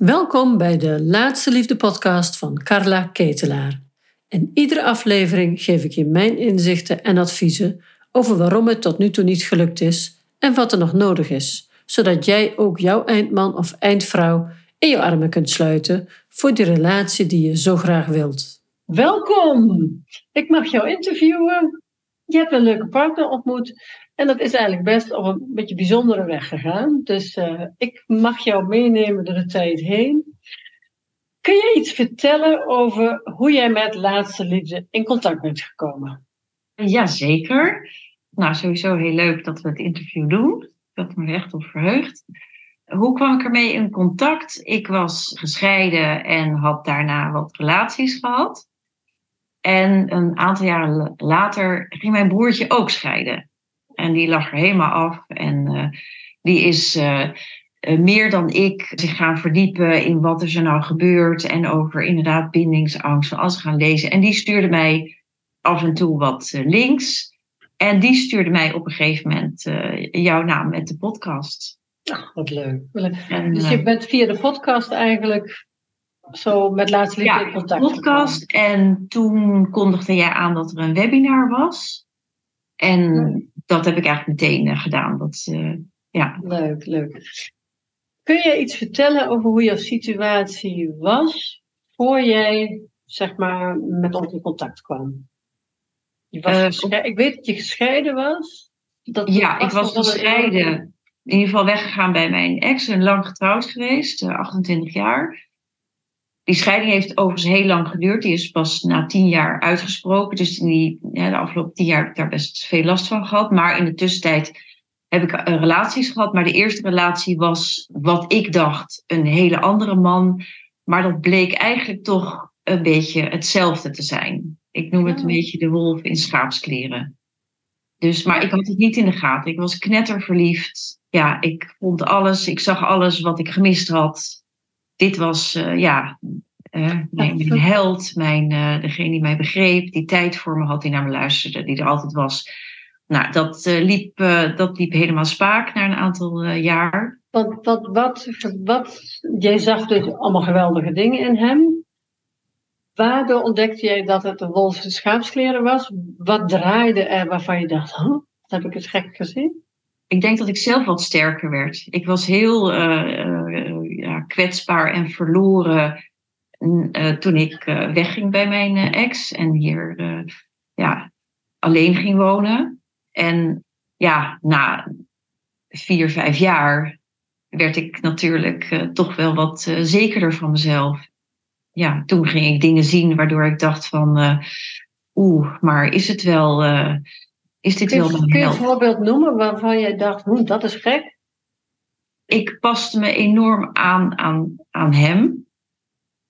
Welkom bij de Laatste Liefde podcast van Carla Ketelaar. In iedere aflevering geef ik je mijn inzichten en adviezen over waarom het tot nu toe niet gelukt is en wat er nog nodig is, zodat jij ook jouw eindman of eindvrouw in je armen kunt sluiten voor die relatie die je zo graag wilt. Welkom! Ik mag jou interviewen. Je hebt een leuke partner ontmoet en dat is eigenlijk best op een beetje bijzondere weg gegaan. Dus uh, ik mag jou meenemen door de tijd heen. Kun je iets vertellen over hoe jij met laatste liefde in contact bent gekomen? Jazeker. Nou, sowieso heel leuk dat we het interview doen. Ik had me echt op verheugd. Hoe kwam ik ermee in contact? Ik was gescheiden en had daarna wat relaties gehad. En een aantal jaren later ging mijn broertje ook scheiden. En die lag er helemaal af. En uh, die is uh, meer dan ik zich gaan verdiepen in wat er zo nou gebeurt. En over inderdaad bindingsangst. Alles gaan lezen. En die stuurde mij af en toe wat links. En die stuurde mij op een gegeven moment jouw naam met de podcast. Ach, wat leuk. En, dus je bent via de podcast eigenlijk zo met laatste liefde ja, in contact podcast. En toen kondigde jij aan dat er een webinar was. En dat heb ik eigenlijk meteen uh, gedaan. Dat, uh, ja. Leuk, leuk. Kun je iets vertellen over hoe jouw situatie was voor jij zeg maar, met ons in contact kwam? Je was uh, ik weet dat je gescheiden was. Dat ja, ik was gescheiden. In ieder geval weggegaan bij mijn ex en lang getrouwd geweest, 28 jaar. Die scheiding heeft overigens heel lang geduurd. Die is pas na tien jaar uitgesproken. Dus in die, ja, de afgelopen tien jaar heb ik daar best veel last van gehad. Maar in de tussentijd heb ik uh, relaties gehad. Maar de eerste relatie was wat ik dacht een hele andere man. Maar dat bleek eigenlijk toch een beetje hetzelfde te zijn. Ik noem het een beetje de wolf in schaapskleren. Dus, maar ik had het niet in de gaten. Ik was knetterverliefd. Ja, ik vond alles. Ik zag alles wat ik gemist had dit was uh, ja, uh, mijn, mijn, held, mijn, uh, degene die mij begreep, die tijd voor me had, die naar me luisterde, die er altijd was. Nou, dat, liep, dat liep helemaal spaak na een aantal jaar. Wat, wat, wat, wat, jij zag dus allemaal geweldige dingen in hem. Waardoor ontdekte jij dat het een wolf in schaapskleren was? Wat draaide er waarvan je dacht, huh, heb ik het gek gezien? Ik denk dat ik zelf wat sterker werd. Ik was heel ja, kwetsbaar en verloren uh, toen ik uh, wegging bij mijn uh, ex en hier ja, alleen ging wonen. En ja, na vier, vijf jaar werd ik natuurlijk toch wel wat zekerder van mezelf. Ja, toen ging ik dingen zien waardoor ik dacht van, oeh, maar is het wel, is dit kun, wel mijn Kun je een voorbeeld noemen waarvan je dacht, hm, dat is gek? ik paste me enorm aan, aan, aan hem.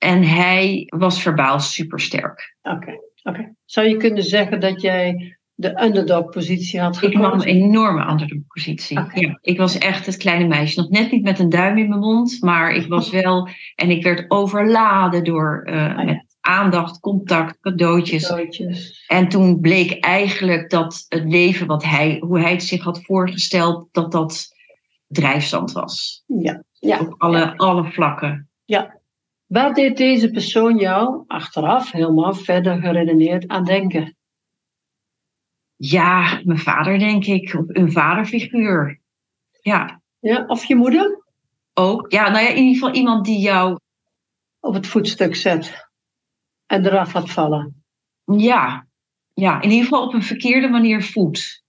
En hij was verbaal supersterk. Oké, oké. Zou je kunnen zeggen dat jij de underdog-positie had gekozen? Ik nam een enorme underdog-positie. Okay. Ja, ik was echt het kleine meisje. Nog net niet met een duim in mijn mond, maar ik was wel... En ik werd overladen door uh, ja. met aandacht, contact, cadeautjes. cadeautjes. En toen bleek eigenlijk dat het leven wat hij, hoe hij het zich had voorgesteld, dat dat drijfstand was. Ja, ja. Op alle, ja. alle vlakken. Ja. Waar deed deze persoon jou achteraf helemaal verder geredeneerd aan denken? Ja, mijn vader denk ik. Een vaderfiguur. Ja. ja. Of je moeder? Ook. Ja, nou ja, in ieder geval iemand die jou... Op het voetstuk zet. En eraf laat vallen. Ja. Ja, in ieder geval op een verkeerde manier voedt.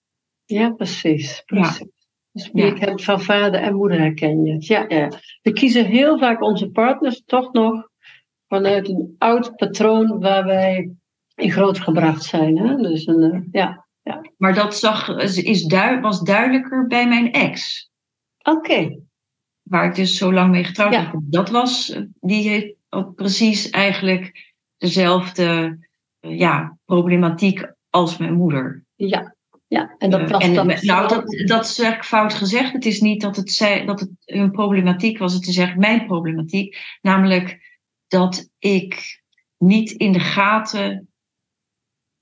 Ja, precies. precies. Ja. Dus je kent van vader en moeder herken je. Ja, ja. We kiezen heel vaak onze partners toch nog vanuit een oud patroon waar wij in groot gebracht zijn. Hè? Dus een, ja, ja. Maar dat zag, is du was duidelijker bij mijn ex. Oké. Okay. Waar ik dus zo lang mee getrouwd ja. heb. Dat was, die heeft ook precies eigenlijk dezelfde ja, problematiek als mijn moeder. Ja, ja, en dat was uh, en. Nou, dat, dat is eigenlijk fout gezegd. Het is niet dat het, zij, dat het hun problematiek was, het is eigenlijk mijn problematiek. Namelijk dat ik niet in de gaten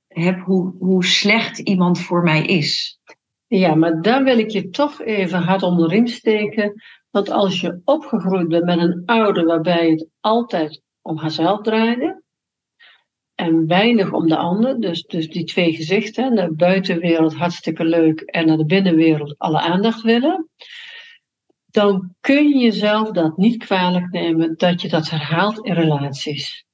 heb hoe, hoe slecht iemand voor mij is. Ja, maar daar wil ik je toch even hard onder de riem steken. Want als je opgegroeid bent met een ouder waarbij het altijd om haarzelf draaide en weinig om de ander, dus, dus die twee gezichten, de buitenwereld hartstikke leuk en naar de binnenwereld alle aandacht willen, dan kun je jezelf dat niet kwalijk nemen dat je dat herhaalt in relaties.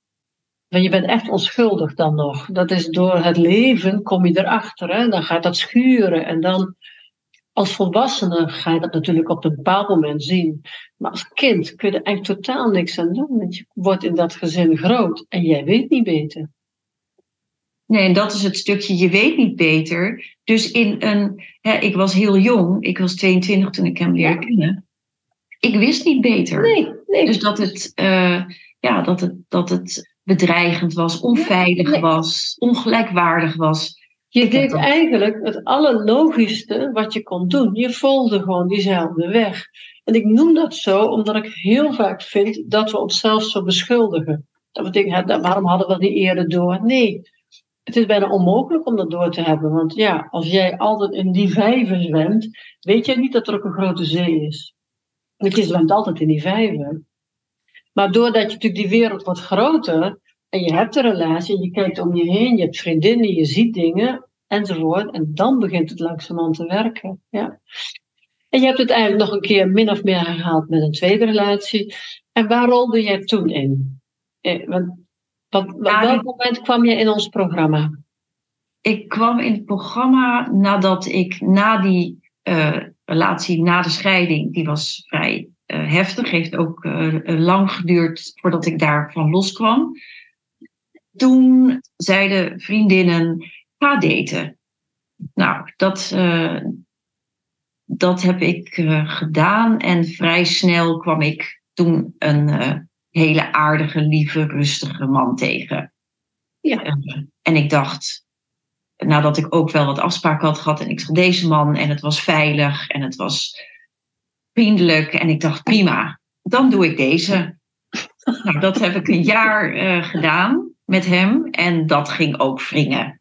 Want je bent echt onschuldig dan nog. Dat is door het leven kom je erachter. Hè? Dan gaat dat schuren. En dan als volwassene ga je dat natuurlijk op een bepaald moment zien. Maar als kind kun je er eigenlijk totaal niks aan doen. Want je wordt in dat gezin groot en jij weet niet beter. Nee, en dat is het stukje, je weet niet beter. Dus in een, hè, ik was heel jong, ik was 22 toen ik hem leerde kennen. Ik wist niet beter. Nee, nee. Dus dat het, uh, ja, dat het, dat het bedreigend was, onveilig was, ongelijkwaardig was. Je deed eigenlijk het allerlogischste wat je kon doen. Je volgde gewoon diezelfde weg. En ik noem dat zo omdat ik heel vaak vind dat we onszelf zo beschuldigen. Dat we denken, waarom hadden we niet eerder door? Nee, het is bijna onmogelijk om dat door te hebben. Want ja, als jij altijd in die vijver zwemt, weet jij niet dat er ook een grote zee is. Want je zwemt altijd in die vijver. Maar doordat je natuurlijk die wereld wordt groter en je hebt een relatie je kijkt om je heen, je hebt vriendinnen, je ziet dingen enzovoort. En dan begint het langzamerhand te werken. Ja. En je hebt het eigenlijk nog een keer min of meer herhaald met een tweede relatie. En waar rolde jij toen in? Eh, want, wat, op welk moment kwam je in ons programma? Ik kwam in het programma nadat ik na die uh, relatie, na de scheiding, die was vrij uh, heftig, heeft ook uh, lang geduurd voordat ik daarvan loskwam. Toen zeiden vriendinnen, ga daten. Nou, dat, dat heb ik gedaan en vrij snel kwam ik toen een hele aardige, lieve, rustige man tegen. Ja. en ik dacht, nadat ik ook wel wat afspraken had gehad en ik zag deze man en het was veilig en het was vriendelijk. En ik dacht, prima, dan doe ik deze. nou, dat heb ik een jaar uh, gedaan met hem. En dat ging ook wringen.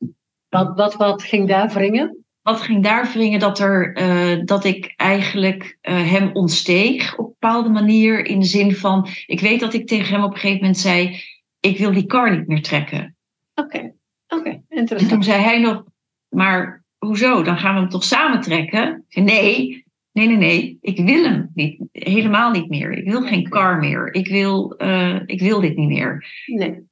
Wat, wat, wat ging daar wringen? Wat ging daar wringen? Dat, er, uh, dat ik eigenlijk uh, hem ontsteeg op een bepaalde manier. In de zin van, ik weet dat ik tegen hem op een gegeven moment zei... ik wil die kar niet meer trekken. Oké, okay. oké, okay. interessant. En toen zei hij nog, maar hoezo? Dan gaan we hem toch samen trekken? Nee, Nee, nee, nee. Ik wil hem niet, helemaal niet meer. Ik wil geen car meer. Ik wil, uh, ik wil dit niet meer. Nee.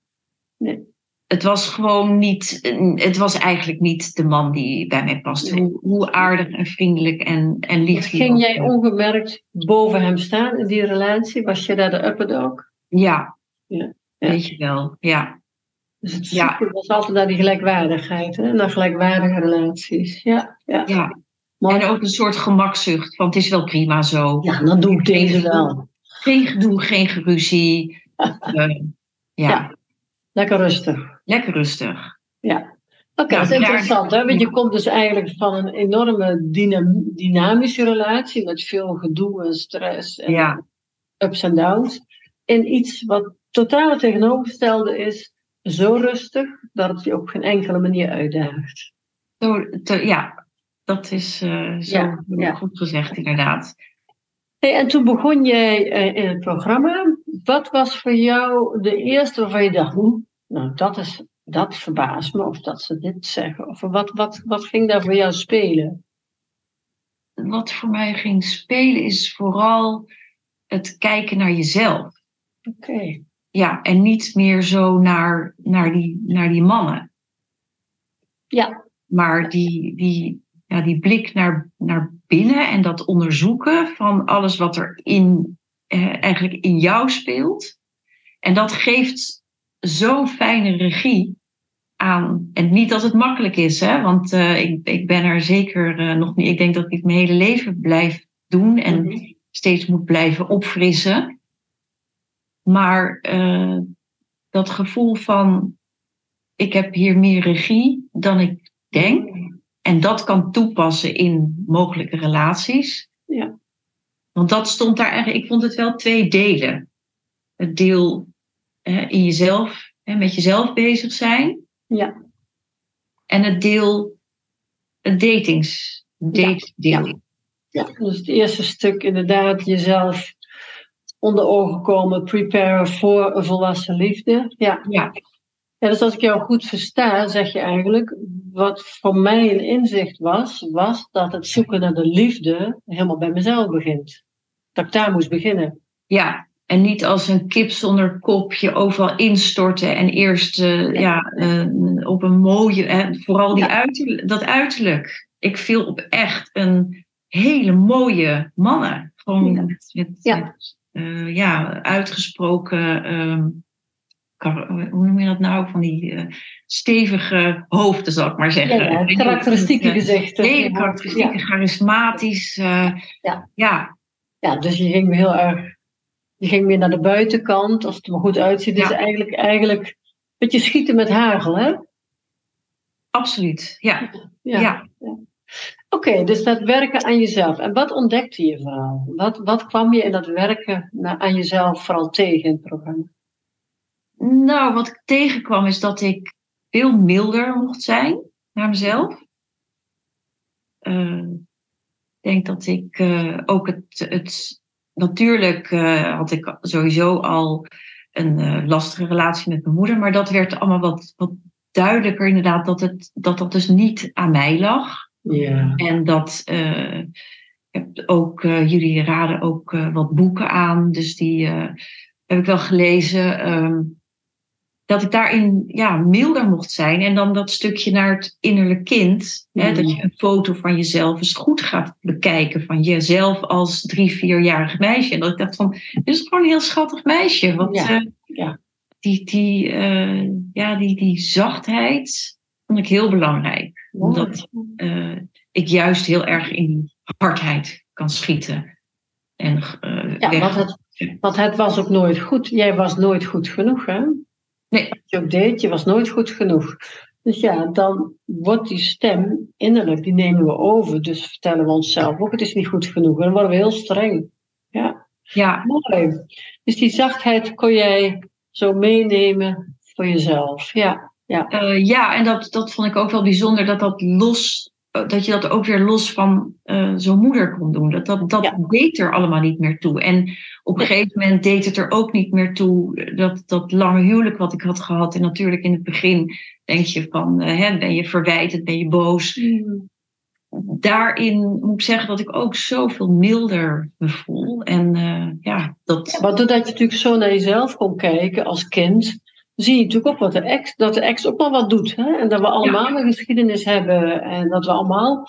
nee. Het was gewoon niet, het was eigenlijk niet de man die bij mij paste. Hoe, hoe aardig en vriendelijk en, en lief Ging jij ongemerkt boven hem staan in die relatie? Was je daar de upper dog? Ja. ja. Weet je wel, ja. Dus het ja. was altijd naar die gelijkwaardigheid, hè? naar gelijkwaardige relaties. Ja, ja. ja. En ook een soort gemakzucht, want het is wel prima zo. Ja, dan doe ik deze wel. Geen gedoe, geen geruzie. uh, ja. ja. Lekker rustig. Lekker rustig. Ja. Oké, okay, dat is interessant, hè? Want je komt dus eigenlijk van een enorme dynam dynamische relatie met veel gedoe en stress en ja. ups en downs. In iets wat totaal tegenovergestelde is, zo rustig dat het je op geen enkele manier uitdaagt. Zo, ja, dat is uh, zo ja, goed gezegd, inderdaad. Hey, en toen begon jij uh, in het programma. Wat was voor jou de eerste waarvan je dacht, hm, nou dat, is, dat verbaast me, of dat ze dit zeggen? Of wat, wat, wat ging daar voor jou spelen? Wat voor mij ging spelen is vooral het kijken naar jezelf. Oké. Okay. Ja, en niet meer zo naar, naar, die, naar die mannen. Ja. Maar die, die, ja, die blik naar, naar binnen en dat onderzoeken van alles wat er in, eh, eigenlijk in jou speelt. En dat geeft zo'n fijne regie aan. En niet dat het makkelijk is, hè? want uh, ik, ik ben er zeker uh, nog niet. Ik denk dat ik mijn hele leven blijf doen en mm-hmm. steeds moet blijven opfrissen. Maar uh, dat gevoel van ik heb hier meer regie dan ik denk. En dat kan toepassen in mogelijke relaties. Ja. Want dat stond daar eigenlijk, ik vond het wel twee delen. Het deel in jezelf, hè, met jezelf bezig zijn. Ja. En het deel, het datings, date deel. Ja. Ja, dus het eerste stuk inderdaad jezelf onder ogen komen, prepare voor een volwassen liefde. Ja. Ja. ja, dus als ik jou goed versta, zeg je eigenlijk, wat voor mij een inzicht was, was dat het zoeken naar de liefde helemaal bij mezelf begint. Dat ik daar moest beginnen. Ja, en niet als een kip zonder kopje overal instorten en eerst eh, ja. eh, op een mooie, hè, vooral die Ja. uiterlijk, dat uiterlijk. Ik viel op echt een hele mooie mannen. Gewoon Ja. met, eh, ja, uitgesproken, ehm, hoe noem je dat nou? Van die stevige hoofden, zal ik maar zeggen. Karakteristieke gezichten. Hele karakteristieke, charismatisch. Ja. ja, Ja, dus je ging heel erg, je ging meer naar de buitenkant, als het er maar goed uitziet. Dus Ja. eigenlijk, eigenlijk een beetje schieten met hagel, hè? absoluut. Ja, ja. Oké, dus dat werken aan jezelf. En wat ontdekte je vooral? Wat, wat kwam je in dat werken aan jezelf vooral tegen in het programma? Nou, wat ik tegenkwam is dat ik veel milder mocht zijn naar mezelf. Eh, ik denk dat ik eh, ook het, het natuurlijk eh, had ik sowieso al een eh, lastige relatie met mijn moeder, maar dat werd allemaal wat, wat duidelijker inderdaad dat, het, dat dat dus niet aan mij lag. Ja. En dat ik heb ook, jullie raden ook wat boeken aan, dus die heb ik wel gelezen. ehm, dat ik daarin ja, milder mocht zijn. En dan dat stukje naar het innerlijk kind. Hè, dat je een foto van jezelf eens goed gaat bekijken. Van jezelf als drie, vierjarig meisje. En dat ik dacht van, dit is gewoon een heel schattig meisje. Want Ja, eh, ja. die, die, eh, ja, die, die zachtheid vond ik heel belangrijk. Omdat eh, ik juist heel erg in die hardheid kan schieten. En, Ja, weg- want het, want het was ook nooit goed. Jij was nooit goed genoeg, hè? Nee. Wat je ook deed, je was nooit goed genoeg. Dus ja, dan wordt die stem innerlijk, die nemen we over. Dus vertellen we onszelf ook, het is niet goed genoeg. En dan worden we heel streng. Ja, ja, mooi. Dus die zachtheid kon jij zo meenemen voor jezelf. Ja, ja. Eh, ja, en dat, dat vond ik ook wel bijzonder dat dat los, dat je dat ook weer los van eh, zo'n moeder kon doen. Dat, dat, dat Ja. deed er allemaal niet meer toe. En op een gegeven moment deed het er ook niet meer toe dat, dat lange huwelijk wat ik had gehad. En natuurlijk in het begin denk je van, eh, hè, ben je verwijtend, ben je boos. Daarin moet ik zeggen dat ik ook zoveel milder me voel. En eh, ja, dat, Maar doordat je natuurlijk zo naar jezelf kon kijken als kind, zie je natuurlijk ook wat de ex, dat de ex ook wel wat doet. Hè? En dat we allemaal een geschiedenis hebben en dat we allemaal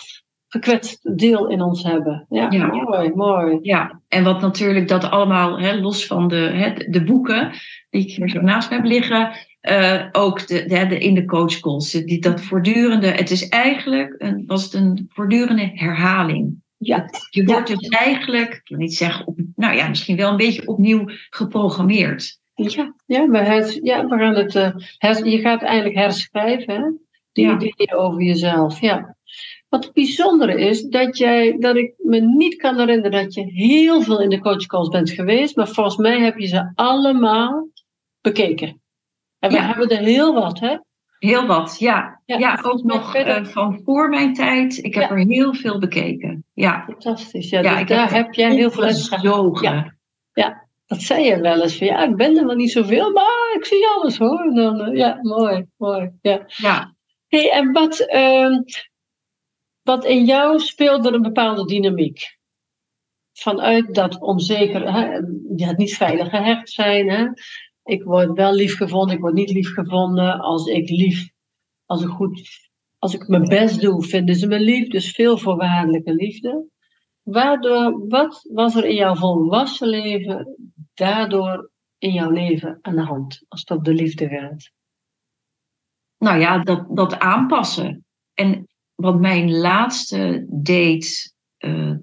gekwetst deel in ons hebben. Ja, Ja. mooi, mooi. Ja, en wat natuurlijk dat allemaal, hè, los van de, hè, de boeken die ik hier zo naast me heb liggen, eh, ook de, de, de- in de coachcalls, die, dat voortdurende, het is eigenlijk, een, was het een voortdurende herhaling. Ja, Je Ja. wordt dus eigenlijk, ik wil niet zeggen, op, nou ja, misschien wel een beetje opnieuw geprogrammeerd. Ja, ja, we, hers- ja, we gaan het, eh, hers- je gaat eigenlijk herschrijven, hè? die Ja. ideeën over jezelf. Ja. Wat het bijzondere is, dat, jij, dat ik me niet kan herinneren dat je heel veel in de coachcalls bent geweest, maar volgens mij heb je ze allemaal bekeken. En we Ja. hebben er heel wat, hè? Heel wat, ja. Ja, Ja, ook nog eh, van voor mijn tijd. Ik heb Ja. er heel veel bekeken. Ja, Fantastisch. Ja, Ja, dus daar heb heb jij heel veel uit. Opgezogen. Ja. Dat zei je wel eens. Van, ja, ik ben er wel niet zoveel, maar ik zie alles hoor. Dan, eh, ja, mooi, mooi. Ja. Ja. Hey, en wat, ehm, wat in jou speelde er een bepaalde dynamiek? Vanuit dat onzeker, hè, ja, niet veilig gehecht zijn. Hè? Ik word wel lief gevonden, ik word niet lief gevonden. Als ik lief, als ik goed, als ik mijn best doe, vinden ze me lief. Dus veel voorwaardelijke liefde. Waardoor, wat was er in jouw volwassen leven daardoor in jouw leven aan de hand, als het op de liefde gaat? nou ja, dat, dat aanpassen. En wat mijn laatste date, eh,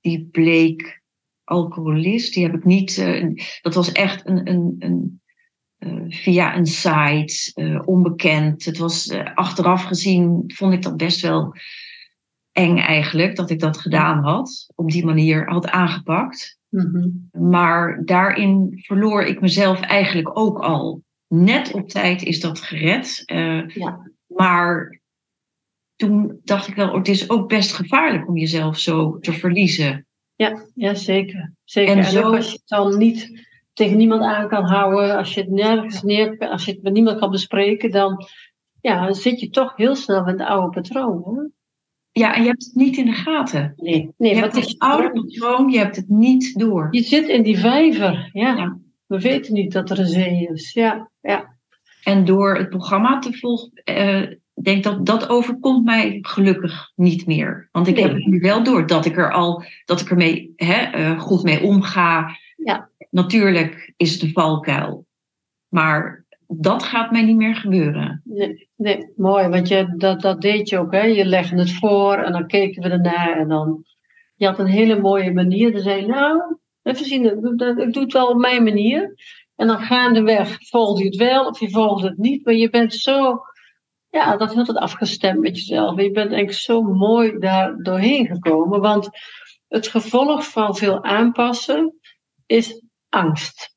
die bleek alcoholist. Die heb ik niet, eh, dat was echt een, een, een, eh, via een site, onbekend. Het was achteraf gezien, vond ik dat best wel eng eigenlijk, dat ik dat gedaan had. Op die manier had aangepakt. Mhm. Maar daarin verloor ik mezelf eigenlijk ook al. Net op tijd is dat gered. Eh, Ja. Maar toen dacht ik wel, oh, het is ook best gevaarlijk om jezelf zo te verliezen. Ja, ja zeker. zeker. En, zo... als je het dan niet tegen niemand aan kan houden, als je het nergens neer, als je het met niemand kan bespreken, dan, ja, dan zit je toch heel snel in het oude patroon. Hoor. Ja, en je hebt het niet in de gaten. Nee, nee je hebt het oude patroon, je hebt het niet door. Je zit in die vijver, ja. We weten niet dat er een zee is, ja. ja. En door het programma te volgen, uh, denk dat dat overkomt mij gelukkig niet meer. Want ik heb het nu wel door dat ik er al, dat ik ermee hè, uh, goed mee omga. Ja. Natuurlijk is het een valkuil. Maar dat gaat mij niet meer gebeuren. Nee, nee mooi. Want je, dat, dat deed je ook. Hè? Je legde het voor en dan keken we ernaar. En dan, je had een hele mooie manier. Dan zei je, nou, even zien, ik doe het wel op mijn manier. En dan gaandeweg volgde je het wel of je volgde het niet. Maar je bent zo, ja, dat had het afgestemd met jezelf. je bent denk ik zo mooi daar doorheen gekomen. Want het gevolg van veel aanpassen is angst.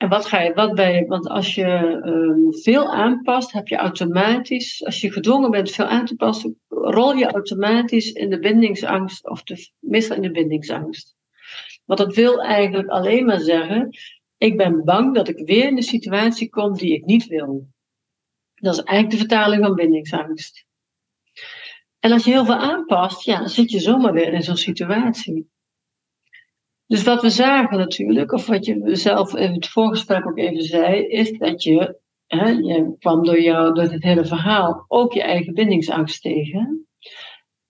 En wat ga je, wat bij, want als je um, veel aanpast, heb je automatisch, als je gedwongen bent veel aan te passen, rol je automatisch in de bindingsangst, of de, meestal in de bindingsangst. Want dat wil eigenlijk alleen maar zeggen, ik ben bang dat ik weer in een situatie kom die ik niet wil. Dat is eigenlijk de vertaling van bindingsangst. En als je heel veel aanpast, ja, dan zit je zomaar weer in zo'n situatie. Dus wat we zagen natuurlijk, of wat je zelf in het voorgesprek ook even zei, is dat je, hè, je kwam door, jou, door het hele verhaal ook je eigen bindingsangst tegen.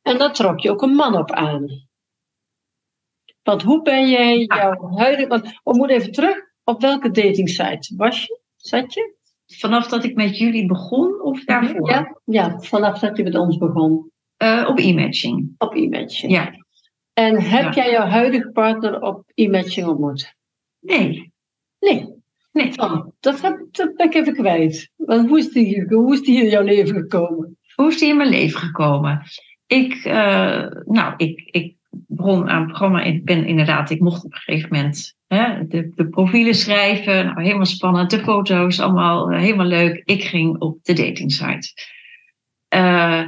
En daar trok je ook een man op aan. Want hoe ben jij jouw huidige. Want we moeten even terug. Op welke datingsite was je? Zat je? Vanaf dat ik met jullie begon of daarvoor? Ja, ja vanaf dat je met ons begon. Uh, op e-matching. Op e-matching. Ja. En heb jij jouw huidige partner op e-matching ontmoet? Nee. Nee. Nee. Oh, dat, heb, dat ben ik even kwijt. Want hoe, is die, hoe is die in jouw leven gekomen? Hoe is die in mijn leven gekomen? Ik, uh, nou, ik, ik begon aan het programma. Ik ben inderdaad, ik mocht op een gegeven moment hè, de, de profielen schrijven. Nou, helemaal spannend. De foto's, allemaal uh, helemaal leuk. Ik ging op de datingsite. Uh,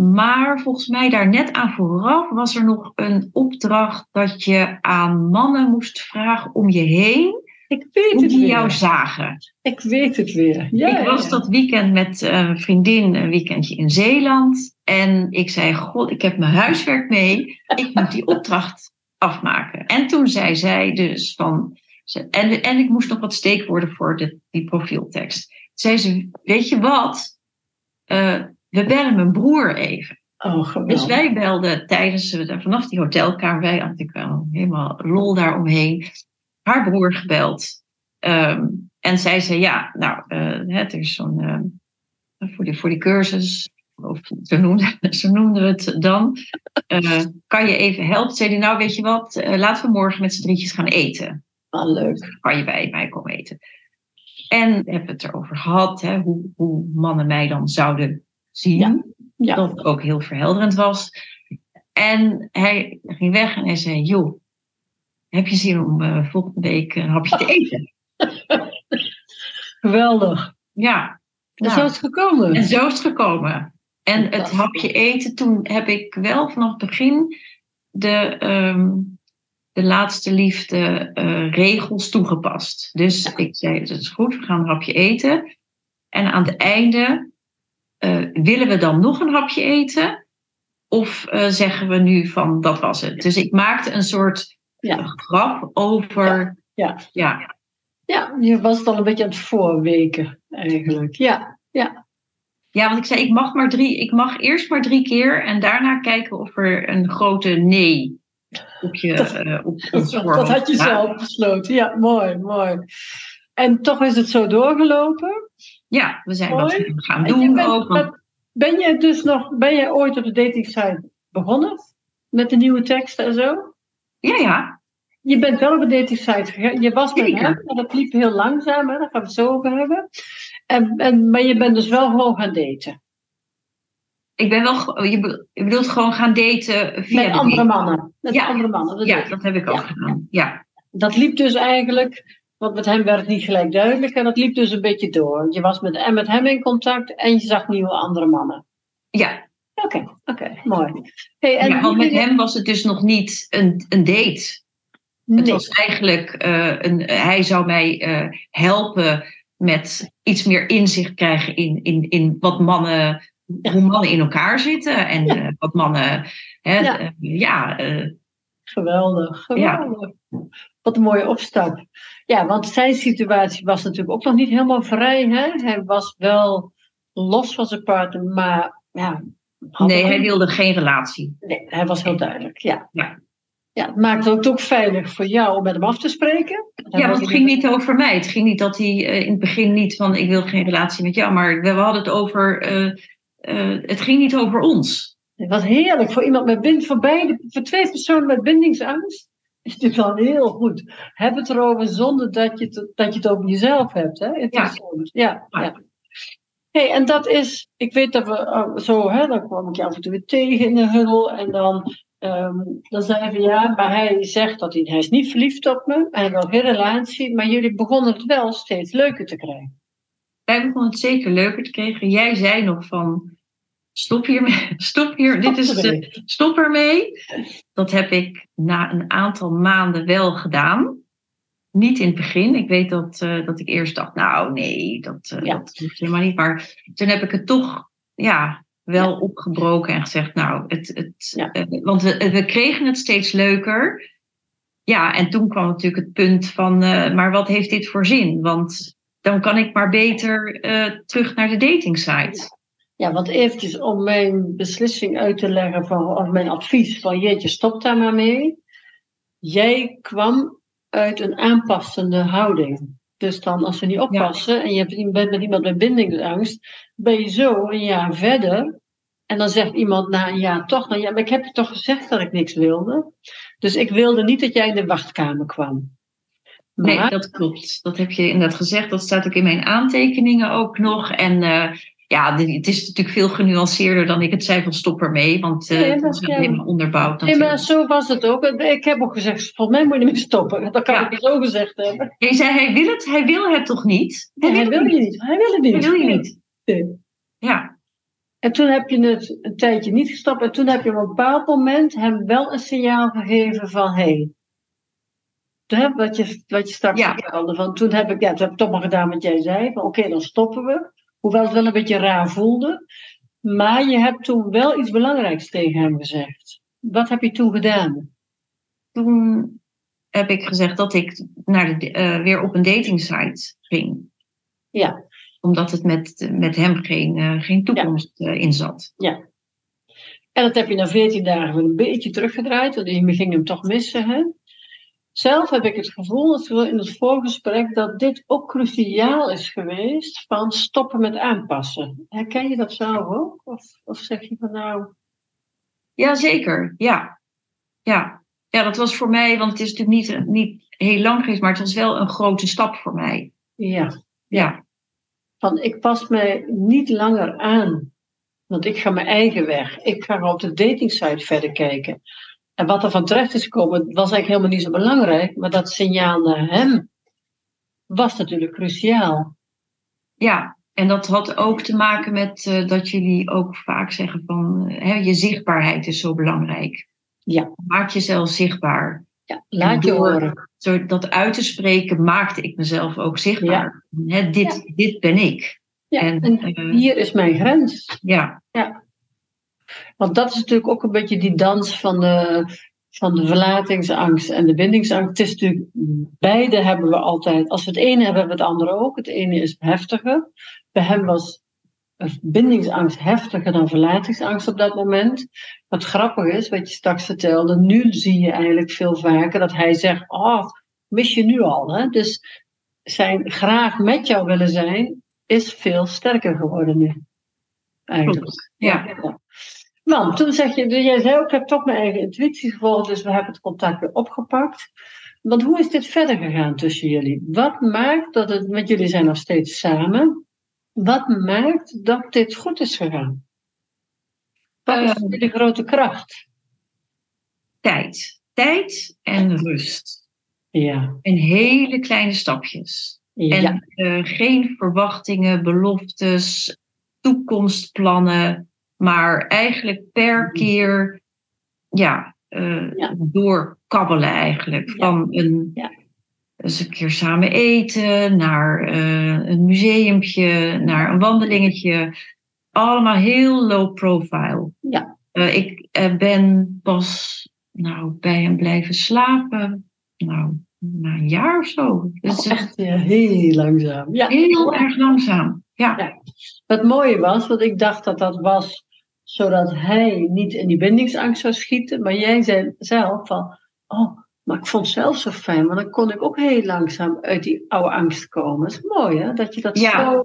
maar volgens mij daar net aan vooraf was er nog een opdracht dat je aan mannen moest vragen om je heen. Ik weet hoe het die jou zagen. Ik weet het weer. Ja, ik was dat weekend met een vriendin een weekendje in Zeeland. En ik zei, god, ik heb mijn huiswerk mee. Ik moet die opdracht afmaken. En toen zei zij dus van... En, en ik moest nog wat steekwoorden voor de, die profieltekst. Zei ze, weet je wat? Uh, we bellen mijn broer even. Oh, dus wij belden tijdens, vanaf die hotelkamer, wij ik wel helemaal lol daaromheen, haar broer gebeld. Ehm, en zij zei, ja, nou, uh, het is zo'n, uh, voor, die, voor die cursus, of zo noemden, zo noemden we het dan, uh, kan je even helpen? Zei die, nou, weet je wat, laten we morgen met z'n drietjes gaan eten. Ah, leuk. Kan je bij mij komen eten? En we hebben het erover gehad, hè, hoe, hoe mannen mij dan zouden zien. Ja. Dat ook heel verhelderend was. En hij ging weg en hij zei: Joh, heb je zin om uh, volgende week een hapje te eten? Geweldig. Ja. En nou, zo is het gekomen. En zo is het gekomen. En het hapje eten, toen heb ik wel vanaf het begin de, um, de laatste liefde uh, regels toegepast. Dus ik zei, het is goed, we gaan een hapje eten. En aan het einde uh, willen we dan nog een hapje eten? Of uh, zeggen we nu van dat was het? Dus ik maakte een soort ja. grap over. Ja. ja. Ja. je was dan een beetje aan het voorweken eigenlijk. Ja, ja. Ja, want ik zei, ik mag, maar drie, ik mag eerst maar drie keer en daarna kijken of er een grote nee op je dat, uh, op, dat, dat had je zelf besloten. Ja, mooi, mooi. En toch is het zo doorgelopen? Ja, we zijn wat gaan doen bent, ook. Ben je dus nog, ben je ooit op de dating site begonnen? Met de nieuwe teksten en zo? Ja, ja. Je bent wel op de dating site gegaan. Je was met hem, maar dat liep heel langzaam, hè? daar gaan we het zo over hebben. En, en, maar je bent dus wel gewoon gaan daten. Ik ben wel, je bedoelt gewoon gaan daten via Met andere mannen. Met ja. andere mannen. Dat ja, dat heb ik ook gedaan. Ja. Dat liep dus eigenlijk want met hem werd het niet gelijk duidelijk en dat liep dus een beetje door. Je was met, en met hem in contact en je zag nieuwe andere mannen. Ja. Oké, oké, mooi. Hey, en ja, met hem was het dus nog niet een, een date. Het Nee. was eigenlijk, eh, een, hij zou mij eh, helpen met iets meer inzicht krijgen in, in, in wat mannen, hoe mannen in elkaar zitten. En Ja. eh, wat mannen, hè, Ja. Geweldig, Ja. Wat een mooie opstap. Ja, want zijn situatie was natuurlijk ook nog niet helemaal vrij. Hè? Hij was wel los van zijn partner, maar ja. nee, hij wilde geen relatie. Nee, hij was heel duidelijk, ja. Ja. Ja, het maakte het ook veilig voor jou om met hem af te spreken. Ja, want het ging niet over mij. Het ging niet dat hij eh, in het begin niet van ik wil geen relatie met jou, maar we hadden het over, eh, eh, het ging niet over ons. Wat heerlijk voor iemand met bind, voor beide, voor twee personen met bindingsangst. Is dit wel heel goed. Heb het erover zonder dat je het, dat je het over jezelf hebt. Hè? Interessant. Ja. Ja, Ja. Hey, en dat is, ik weet dat we oh, zo, hè, dan kwam ik je af en toe weer tegen in de huddle. En dan, ehm, dan zei hij ja, maar hij zegt dat hij, hij is niet verliefd op me. En wil geen relatie. Maar jullie begonnen het wel steeds leuker te krijgen. Wij begonnen het zeker leuker te krijgen. Jij zei nog van stop hiermee, stop hier, dit is, eh, stop ermee. Dat heb ik na een aantal maanden wel gedaan. Niet in het begin. Ik weet dat, eh, dat ik eerst dacht, nou nee, dat, Ja. dat hoeft helemaal niet. Maar toen heb ik het toch ja, wel opgebroken en gezegd, nou, het, het, Ja. eh, want we, we kregen het steeds leuker. Ja, en toen kwam natuurlijk het punt van, maar wat heeft dit voor zin? Want dan kan ik maar beter terug naar de datingsite. Ja, want eventjes om mijn beslissing uit te leggen, van, of mijn advies van jeetje, stop daar maar mee. Jij kwam uit een aanpassende houding. Dus dan als we niet oppassen en je bent met iemand met bindingsangst, ben je zo een jaar verder. En dan zegt iemand na een jaar toch, nou ja, maar ik heb je toch gezegd dat ik niks wilde. Dus ik wilde niet dat jij in de wachtkamer kwam. Maar, Nee, dat klopt. Dat heb je inderdaad gezegd. Dat staat ook in mijn aantekeningen ook nog. En eh, ja, het is natuurlijk veel genuanceerder dan ik het zei van stop ermee. Want eh Nee, het dat- is ja. helemaal onderbouwd nee, maar zo was het ook. Ik heb ook gezegd, volgens mij moet je ermee stoppen. Dat kan Ja. ik niet zo gezegd hebben. Jij zei, hij wil het, hij wil het toch niet? Nee, hij wil het je niet. Hij wil het niet. Hij wil je niet. Nee. Ja, En toen heb je het een tijdje niet gestopt. En toen heb je op een bepaald moment hem wel een signaal gegeven van... Hé, hey, wat, je, wat je straks Ja. vertelde. Van, toen, heb ik, ja, toen heb ik toch maar gedaan wat jij zei. Van oké, dan stoppen we. Hoewel het wel een beetje raar voelde. Maar je hebt toen wel iets belangrijks tegen hem gezegd. Wat heb je toen gedaan? toen heb ik gezegd dat ik naar de, eh, weer op een datingsite ging. Ja. Omdat het met, met hem geen, eh, geen toekomst eh, in zat. En dat heb je na 14 dagen weer een beetje teruggedraaid, want je ging hem toch missen. Hè? Zelf heb ik het gevoel, dat we in het voorgesprek, dat dit ook cruciaal is geweest van stoppen met aanpassen. Herken je dat zelf ook? Of, of zeg je van nou, Jazeker, ja. ja. Ja, dat was voor mij, want het is natuurlijk niet, niet heel lang geweest, maar het was wel een grote stap voor mij. ja, Ja, van ik pas mij niet langer aan, want ik ga mijn eigen weg. Ik ga op de datingsite verder kijken. En wat er van terecht is gekomen, was eigenlijk helemaal niet zo belangrijk, maar dat signaal naar hem was natuurlijk cruciaal. ja. En dat had ook te maken met eh, dat jullie ook vaak zeggen van eh, hè, je zichtbaarheid is zo belangrijk. Ja. Maak jezelf zichtbaar. Ja, laat je door- horen. Zo dat uit te spreken maakte ik mezelf ook zichtbaar. Hè, dit, dit ben ik. Ja, En, en eh, hier is mijn grens. Ja, Want dat is natuurlijk ook een beetje die dans van de, van de verlatingsangst en de bindingsangst. Het is natuurlijk, beide hebben we altijd. Als we het ene hebben, hebben we het andere ook. Het ene is heftiger. Bij hem was bindingsangst heftiger dan verlatingsangst op dat moment. Wat grappig is, wat je straks vertelde, nu zie je eigenlijk veel vaker dat hij zegt: Oh, mis je nu al? Hè? Dus zijn graag met jou willen zijn, is veel sterker geworden nu. Eigenlijk. klopt. Ja. Want toen zeg je, jij zei ook, ik heb toch mijn eigen intuïtie gevolgd, dus we hebben het contact weer opgepakt. Want hoe is dit verder gegaan tussen jullie? Wat maakt dat het, met jullie zijn nog steeds samen, wat maakt dat dit goed is gegaan? Wat is Ehm. de grote kracht? tijd. Tijd en rust. Ja, En hele kleine stapjes. ja, En eh, geen verwachtingen, beloftes, toekomstplannen. Maar eigenlijk per Mhm. keer ja, eh, Ja. doorkabbelen eigenlijk. Van een, Ja. eens een keer samen eten, naar eh, een museumpje, naar een wandelingetje. Allemaal heel low profile. Ja. Eh, ik ben pas nou, bij hem blijven slapen. Nou, na een jaar of zo. Dus Oh, echt ja, heel langzaam. Ja. heel erg langzaam. Ja. Ja. Wat mooie was, want ik dacht dat dat was zodat hij niet in die bindingsangst zou schieten. Maar jij zei zelf van, oh, maar ik vond het zelf zo fijn. Want dan kon ik ook heel langzaam uit die oude angst komen. Dat is mooi hè, dat je dat Ja. zo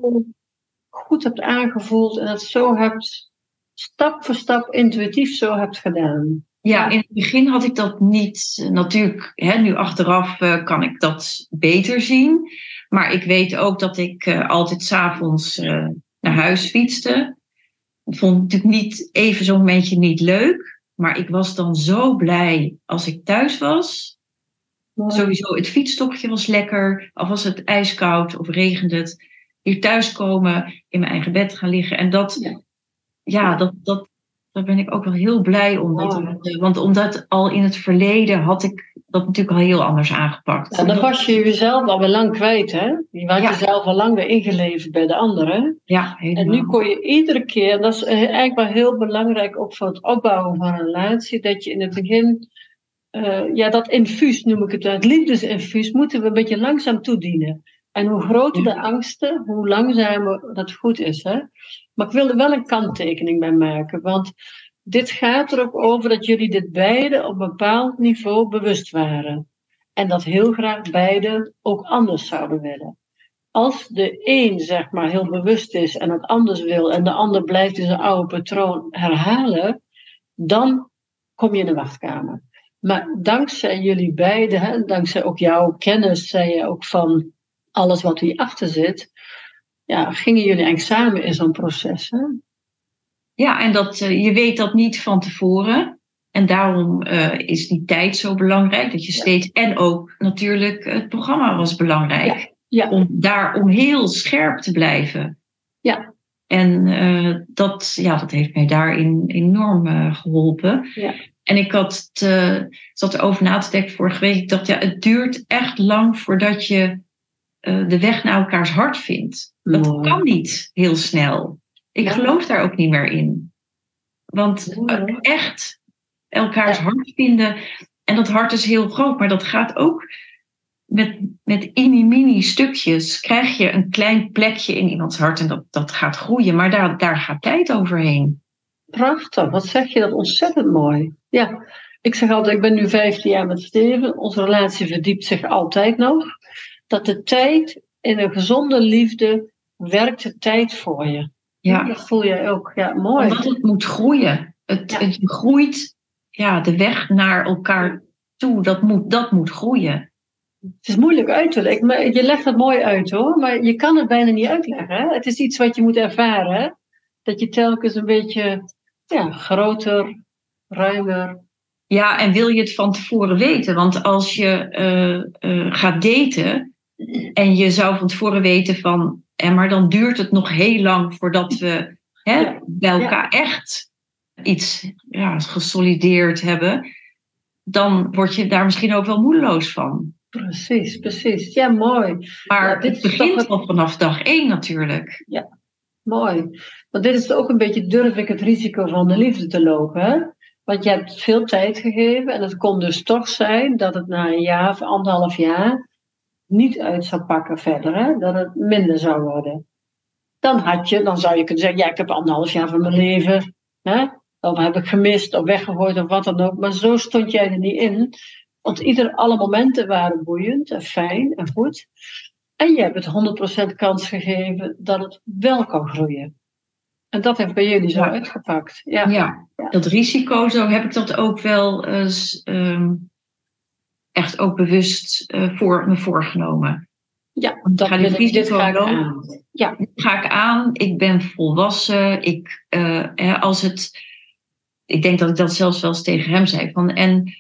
goed hebt aangevoeld. En dat zo hebt, stap voor stap, intuïtief zo hebt gedaan. Ja, in het begin had ik dat niet. Natuurlijk, hè, nu achteraf eh, kan ik dat beter zien. Maar ik weet ook dat ik eh, altijd s'avonds eh naar huis fietste. Ik vond het natuurlijk niet even zo'n momentje niet leuk. Maar ik was dan zo blij als ik thuis was. Sowieso, het fietstochtje was lekker. Al was het ijskoud of regende het. Hier thuiskomen, in mijn eigen bed gaan liggen. En dat, Ja. ja, dat, dat, daar ben ik ook wel heel blij om. Dat, Mooi. eh, want omdat al in het verleden had ik dat natuurlijk al heel anders aangepakt. En dan was je jezelf al wel lang kwijt, hè? Je Ja. jezelf al lang weer ingeleverd bij de anderen. Ja, En helemaal. nu kon je iedere keer, en dat is eh, eigenlijk wel heel belangrijk ook voor het opbouwen van een relatie, dat je in het begin, eh, ja, dat infuus noem ik het, het liefdesinfuus, moeten we een beetje langzaam toedienen. En hoe groter de angsten, hoe langzamer dat goed is. Hè? Maar ik wil er wel een kanttekening bij maken, want dit gaat er ook over dat jullie dit beide op een bepaald niveau bewust waren. En dat heel graag beide ook anders zouden willen als de een zeg maar heel bewust is en het anders wil en de ander blijft in zijn oude patroon herhalen, dan kom je in de wachtkamer. Maar dankzij jullie beiden, hè, dankzij ook jouw kennis, zei je ook van alles wat hierachter zit, ja, gingen jullie eigenlijk samen in zo'n proces. Hè? Ja, en dat, eh, je weet dat niet van tevoren. En daarom eh, is die tijd zo belangrijk. Dat je steeds. En ook natuurlijk, het programma was belangrijk. Ja. Om daar om heel scherp te blijven. Ja. En eh, dat, ja, dat heeft mij daarin enorm eh, geholpen. Ja. En ik had het, zat erover na te denken vorige week. Ik dacht, ja, het duurt echt lang voordat je eh, de weg naar elkaars hart vindt. Dat Mooi. kan niet heel snel. Ik Ja. geloof daar ook niet meer in. Want eh, echt elkaars Ja. hart vinden. En dat hart is heel groot, maar dat gaat ook met, met mini-mini stukjes. Krijg je een klein plekje in iemands hart en dat, dat gaat groeien. Maar daar, daar gaat tijd overheen. Prachtig, wat zeg je dat ontzettend mooi. Ja, ik zeg altijd, ik ben nu 15 jaar met Steven. Onze relatie verdiept zich altijd nog. Dat de tijd in een gezonde liefde werkt de tijd voor je. Ja, Dat voel jij ook. Ja, mooi. omdat het moet groeien. Het, Ja. het groeit, ja, de weg naar elkaar toe, dat moet, dat moet groeien. Het is moeilijk uit te leggen. Maar je legt het mooi uit hoor. Maar je kan het bijna niet uitleggen. Hè? Het is iets wat je moet ervaren. Hè? Dat je telkens een beetje ja, groter, ruimer. Ja, en wil je het van tevoren weten? Want als je eh, eh, gaat daten en je zou van tevoren weten van, eh, maar dan duurt het nog heel lang voordat we hè, Ja. bij elkaar echt iets ja, gesolideerd hebben, dan word je daar misschien ook wel moedeloos van. Precies, precies. Ja, mooi. Maar Ja, dit het begint al vanaf dag één natuurlijk. Mooi. Want dit is ook een beetje durf ik het risico van de liefde te lopen. Hè? Want je hebt veel tijd gegeven en het kon dus toch zijn dat het na een jaar of anderhalf jaar niet uit zou pakken verder. Hè? Dat het minder zou worden. Dan had je, dan zou je kunnen zeggen, ja, ik heb anderhalf jaar van mijn leven, hè? of heb ik gemist of weggegooid of wat dan ook. Maar zo stond jij er niet in. Want ieder, alle momenten waren boeiend en fijn en goed. En je hebt het 100% kans gegeven dat het wel kan groeien. En dat heeft bij jullie zo Ja. uitgepakt. Ja. Ja, dat risico, zo heb ik dat ook wel eens ehm, echt ook bewust eh, voor me voorgenomen. Ja, dat ga ik, dit ga ik aan. Ja, ga ik aan, ik ben volwassen. Ik, eh, hè, als het, ik denk dat ik dat zelfs wel eens tegen hem zei. Van, en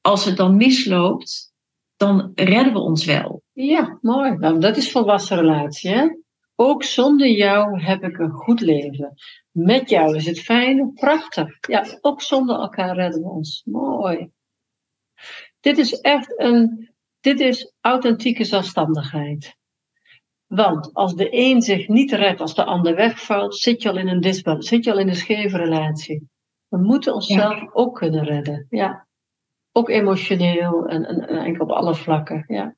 als het dan misloopt, dan redden we ons wel. ja mooi. Nou, dat is volwassen relatie, hè? Ook zonder jou heb ik een goed leven. Met jou is het fijn, prachtig. Ja, ook zonder elkaar redden we ons. Mooi. Dit is echt een, dit is authentieke zelfstandigheid. Want als de een zich niet redt als de ander wegvalt, zit je al in een disbalans, zit je al in een scheve relatie. We moeten onszelf ook kunnen redden. Ja. Ook emotioneel en, en, en eigenlijk op alle vlakken. Ja.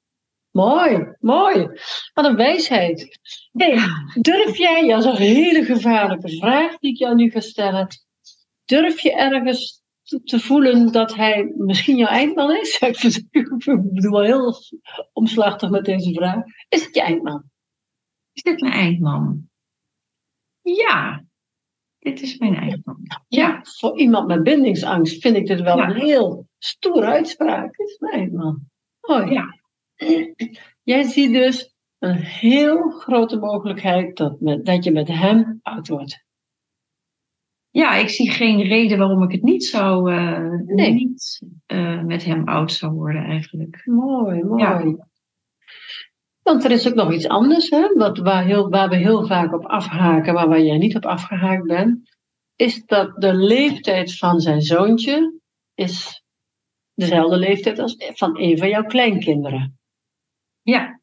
Mooi, mooi. Wat een wijsheid. Hey, durf jij, ja, dat is een hele gevaarlijke vraag die ik jou nu ga stellen. Durf je ergens te, voelen dat hij misschien jouw eindman is? Ik bedoel wel heel omslachtig met deze vraag. Is het je eindman? Is dit mijn eindman? Ja, dit is mijn eindman. Ja, voor iemand met bindingsangst vind ik dit wel een heel stoere uitspraak. Dit is mijn eindman. Oh ja. Jij ziet dus een heel grote mogelijkheid dat, met, dat je met hem oud wordt. Ja, ik zie geen reden waarom ik het niet zou, uh, nee. niet uh, met hem oud zou worden eigenlijk. Mooi, mooi. Ja. Want er is ook nog iets anders, hè, wat, waar, heel, waar we heel vaak op afhaken, maar waar jij niet op afgehaakt bent, is dat de leeftijd van zijn zoontje is dezelfde leeftijd als van een van jouw kleinkinderen. Ja.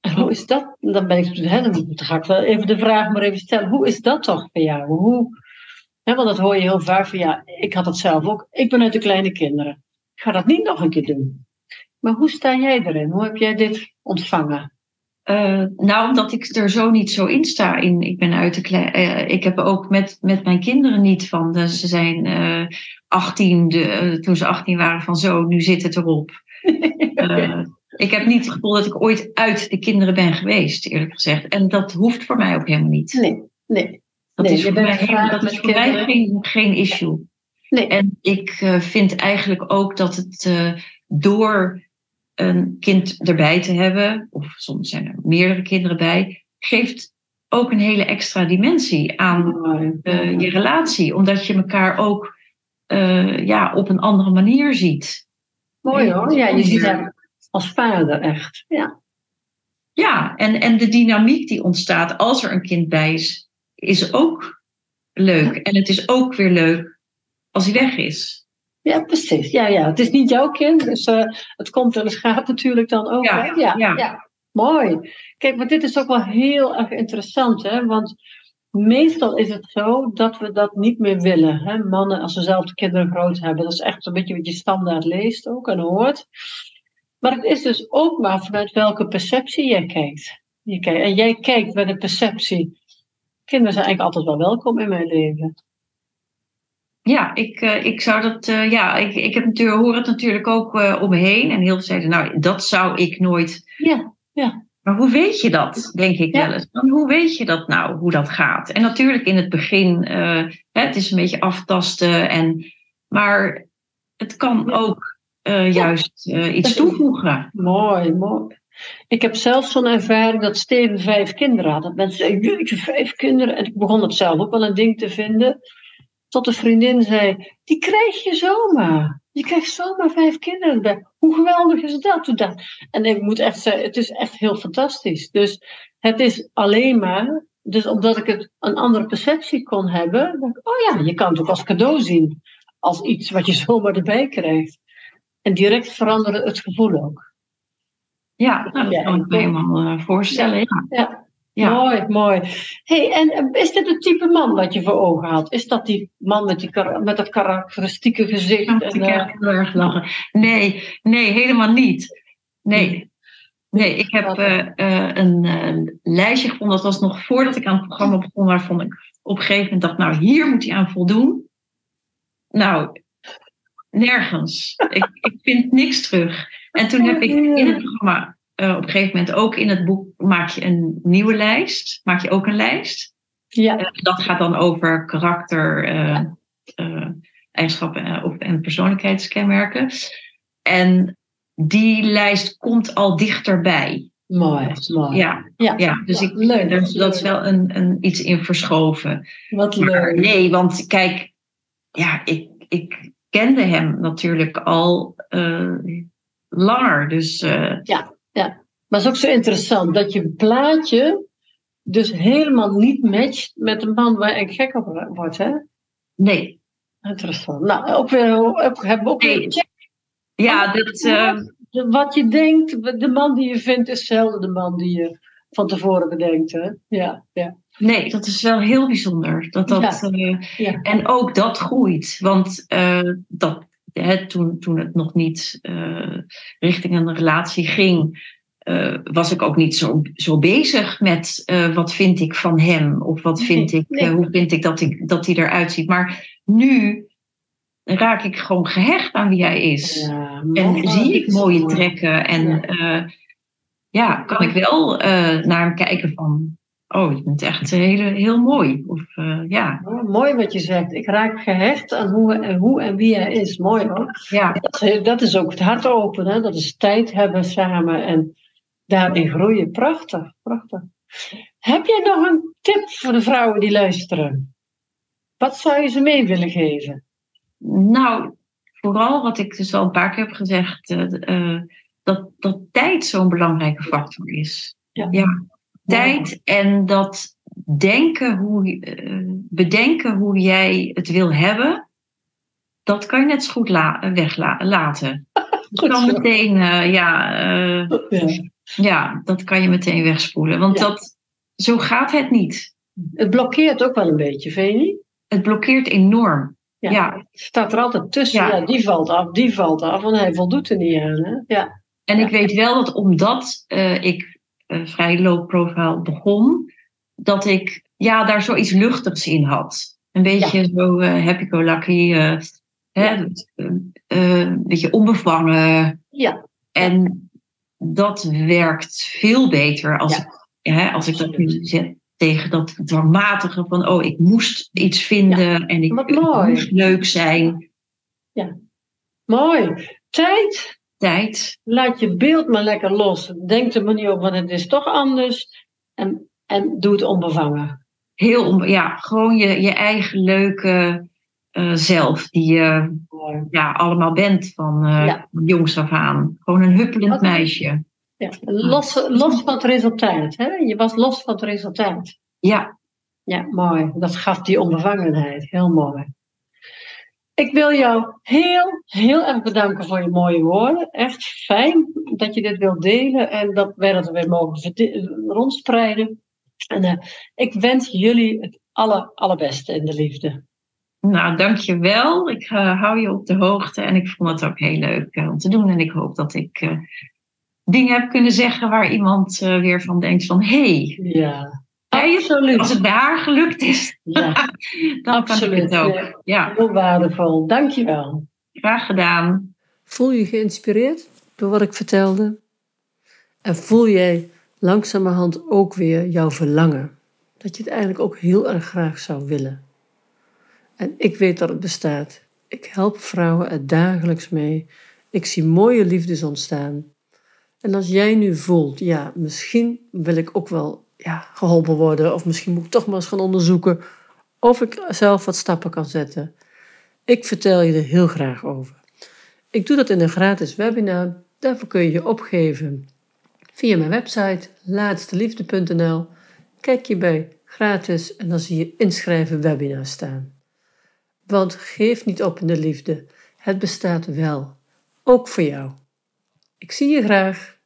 En hoe is dat? Dan ben ik, hè, dan ga ik wel even de vraag maar even stellen. Hoe is dat toch voor jou? Hoe, want dat hoor je heel vaak van ja, ik had dat zelf ook. Ik ben uit de kleine kinderen. Ik ga dat niet nog een keer doen. Maar hoe sta jij erin? Hoe heb jij dit ontvangen? Uh, nou, omdat ik er zo niet zo in sta. In, ik ben uit de klein, uh, ik heb ook met, met mijn kinderen niet van. Dus ze zijn uh, 18, de, toen ze 18 waren van zo, nu zit het erop. ik heb niet het gevoel dat ik ooit uit de kinderen ben geweest, eerlijk gezegd. En dat hoeft voor mij ook helemaal niet. Nee, nee. Dat nee, is voor mij, dat is voor mij geen, geen issue. Nee. En ik vind eigenlijk ook dat het door een kind erbij te hebben, of soms zijn er meerdere kinderen bij, geeft ook een hele extra dimensie aan uh, je relatie, omdat je elkaar ook ja, op een andere manier ziet. Mooi hoor, ja, je ziet hem als vader echt. Ja, ja en, en de dynamiek die ontstaat als er een kind bij is, is ook leuk. En het is ook weer leuk als hij weg is. Ja, precies. Ja, ja. Het is niet jouw kind, dus uh, het komt en het gaat natuurlijk dan ook. Ja, ja, ja. ja. Mooi. Kijk, maar dit is ook wel heel erg interessant, hè? want meestal is het zo dat we dat niet meer willen. Hè? Mannen, als ze zelf de kinderen groot hebben, dat is echt een beetje wat je standaard leest ook en hoort. Maar het is dus ook maar vanuit welke perceptie jij kijkt. Je kijkt en jij kijkt met een perceptie. Kinderen zijn eigenlijk altijd wel welkom in mijn leven. Ja, ik, uh, ik zou dat. Uh, ja, ik, ik heb natuurlijk, hoor het natuurlijk ook uh, om me heen. En heel veel zeiden, nou, dat zou ik nooit. Ja, ja. Maar hoe weet je dat, denk ik ja. wel eens? Dan, hoe weet je dat nou, hoe dat gaat? En natuurlijk in het begin, het is een beetje aftasten. En, maar het kan ook juist iets toevoegen. Mooi, mooi. Ik heb zelf zo'n ervaring dat Steven vijf kinderen had. Dat mensen zeggen, jeetje, vijf kinderen. En ik begon het zelf ook wel een ding te vinden. Tot een vriendin zei, die krijg je zomaar. Je krijgt zomaar vijf kinderen bij. Hoe geweldig is dat? dat? En ik moet echt zeggen, het is echt heel fantastisch. Dus het is alleen maar, dus omdat ik het een andere perceptie kon hebben, oh ja, je kan het ook als cadeau zien. Als iets wat je zomaar erbij krijgt. En direct veranderde het gevoel ook. Ja, nou, dat ja, kan ik me helemaal uh, voorstellen. Ja, ja. Mooi, mooi. Hey, en is dit het type man wat je voor ogen had? Is dat die man met, die, met dat karakteristieke gezicht? Ja, en, uh... heel erg lachen. Nee, nee, helemaal niet. Nee. Nee, ik heb uh, uh, een lijstje gevonden. Dat was nog voordat ik aan het programma begon. Waarvan ik op een gegeven moment dacht, nou, hier moet hij aan voldoen. Nou, nergens. ik, ik vind niks terug. En toen heb ik in het programma uh, op een gegeven moment ook in het boek maak je een nieuwe lijst. Maak je ook een lijst. Ja. Uh, dat gaat dan over karakter, uh, eigenschappen of, en persoonlijkheidskenmerken. En die lijst komt al dichterbij. Mooi, mooi. Ja, ja, ja dus ik, leuk. Dat is wel een, een, iets in verschoven. Wat maar, leuk. Nee, want kijk, ja, ik, ik kende hem natuurlijk al langer. Dus, ja. Ja, maar het is ook zo interessant dat je plaatje dus helemaal niet matcht met de man waar ik gek op word, hè? Nee. Interessant. Nou, ook weer, hebben we ook weer Nee. Ja, dat, eh, De- Wat je denkt, de man die je vindt, is zelden de man die je van tevoren bedenkt, hè? Ja, ja. nee, dat is wel heel bijzonder. Dat dat, eh, ja. En ook dat groeit. Want eh, dat, hè, toen, toen het nog niet eh, richting een relatie ging, eh, was ik ook niet zo, zo bezig met eh, wat vind ik van hem of wat vind ik, nee. hoe vind ik dat, ik dat hij eruit ziet. Maar nu raak ik gewoon gehecht aan wie hij is. Ja, En zie ik mooie trekken en Ja. kan ik wel naar hem kijken van, oh, je bent echt heel, heel mooi. Of eh, ja, Oh, mooi wat je zegt. Ik raak gehecht aan hoe en, hoe en wie hij is. Mooi hoor. ja. Dat, is- dat is ook het hart openen. Dat is tijd hebben samen en daarin groeien. Prachtig, prachtig. Heb jij nog een tip voor de vrouwen die luisteren? Wat zou je ze mee willen geven? Nou, vooral wat ik dus al een paar keer heb gezegd, eh, eh, dat, dat tijd zo'n belangrijke factor is. Ja. Ja, tijd en dat denken hoe, eh, bedenken hoe jij het wil hebben, dat kan je net zo goed la weglaten. Goed kan meteen, eh, ja, eh, Ja. ja, dat kan je meteen wegspoelen. Want Ja. dat, zo gaat het niet. Het blokkeert ook wel een beetje, vind je niet? Het blokkeert enorm. Ja. Ja. Het staat er altijd tussen. Ja. Die valt af, die valt af. En hij voldoet er niet aan. Hè? Ja. En ik weet wel dat omdat ik vrij low profile begon, dat ik ja, daar zoiets luchtigs in had. Een beetje zo happy-go-lucky, eh, hè, Ja. eh, eh, een beetje onbevangen. ja. En dat werkt veel beter als, Ja. ik, hè, als ik dat nu zet tegen dat dwangmatige van, oh, ik moest iets vinden en ik, mooi. moest leuk zijn. Mooi. Tijd. Tijd. Laat je beeld maar lekker los. Denk er maar niet op, want het is toch anders. En, en doe het onbevangen. Heel, ja, gewoon je, je eigen leuke eh, zelf, die je ja, allemaal bent van, Ja. van jongs af aan. Gewoon een huppelend Wat- meisje. Ja. Los, los van het resultaat. Hè? Je was los van het resultaat. Ja, Ja, mooi. Dat gaf die onbevangenheid. Heel mooi. Ik wil jou heel, heel erg bedanken voor je mooie woorden. Echt fijn dat je dit wilt delen en dat wij dat weer mogen rondspreiden. En eh, ik wens jullie het aller, allerbeste in de liefde. nou dankjewel. Ik eh, hou je op de hoogte en ik vond het ook heel leuk eh, om te doen. En ik hoop dat ik dingen heb kunnen zeggen waar iemand weer van denkt van... hé, hey, Ja, absoluut. als het bij haar gelukt is, Ja, dan kan ik absoluut. het ook. Ja, Ja, heel waardevol. Dankjewel. graag gedaan. Voel je geïnspireerd door wat ik vertelde? En voel jij langzamerhand ook weer jouw verlangen? Dat je het eigenlijk ook heel erg graag zou willen. En ik weet dat het bestaat. Ik help vrouwen er dagelijks mee. Ik zie mooie liefdes ontstaan. En als jij nu voelt, ja, misschien wil ik ook wel ja, geholpen worden, of misschien moet ik toch maar eens gaan onderzoeken of ik zelf wat stappen kan zetten. Ik vertel je er heel graag over. Ik doe dat in een gratis webinar. Daarvoor kun je je opgeven via mijn website laatsteliefde.nl. Kijk je bij gratis en dan zie je inschrijven webinar staan. Want geef niet op in de liefde. Het bestaat wel. Ook voor jou. Ik zie je graag.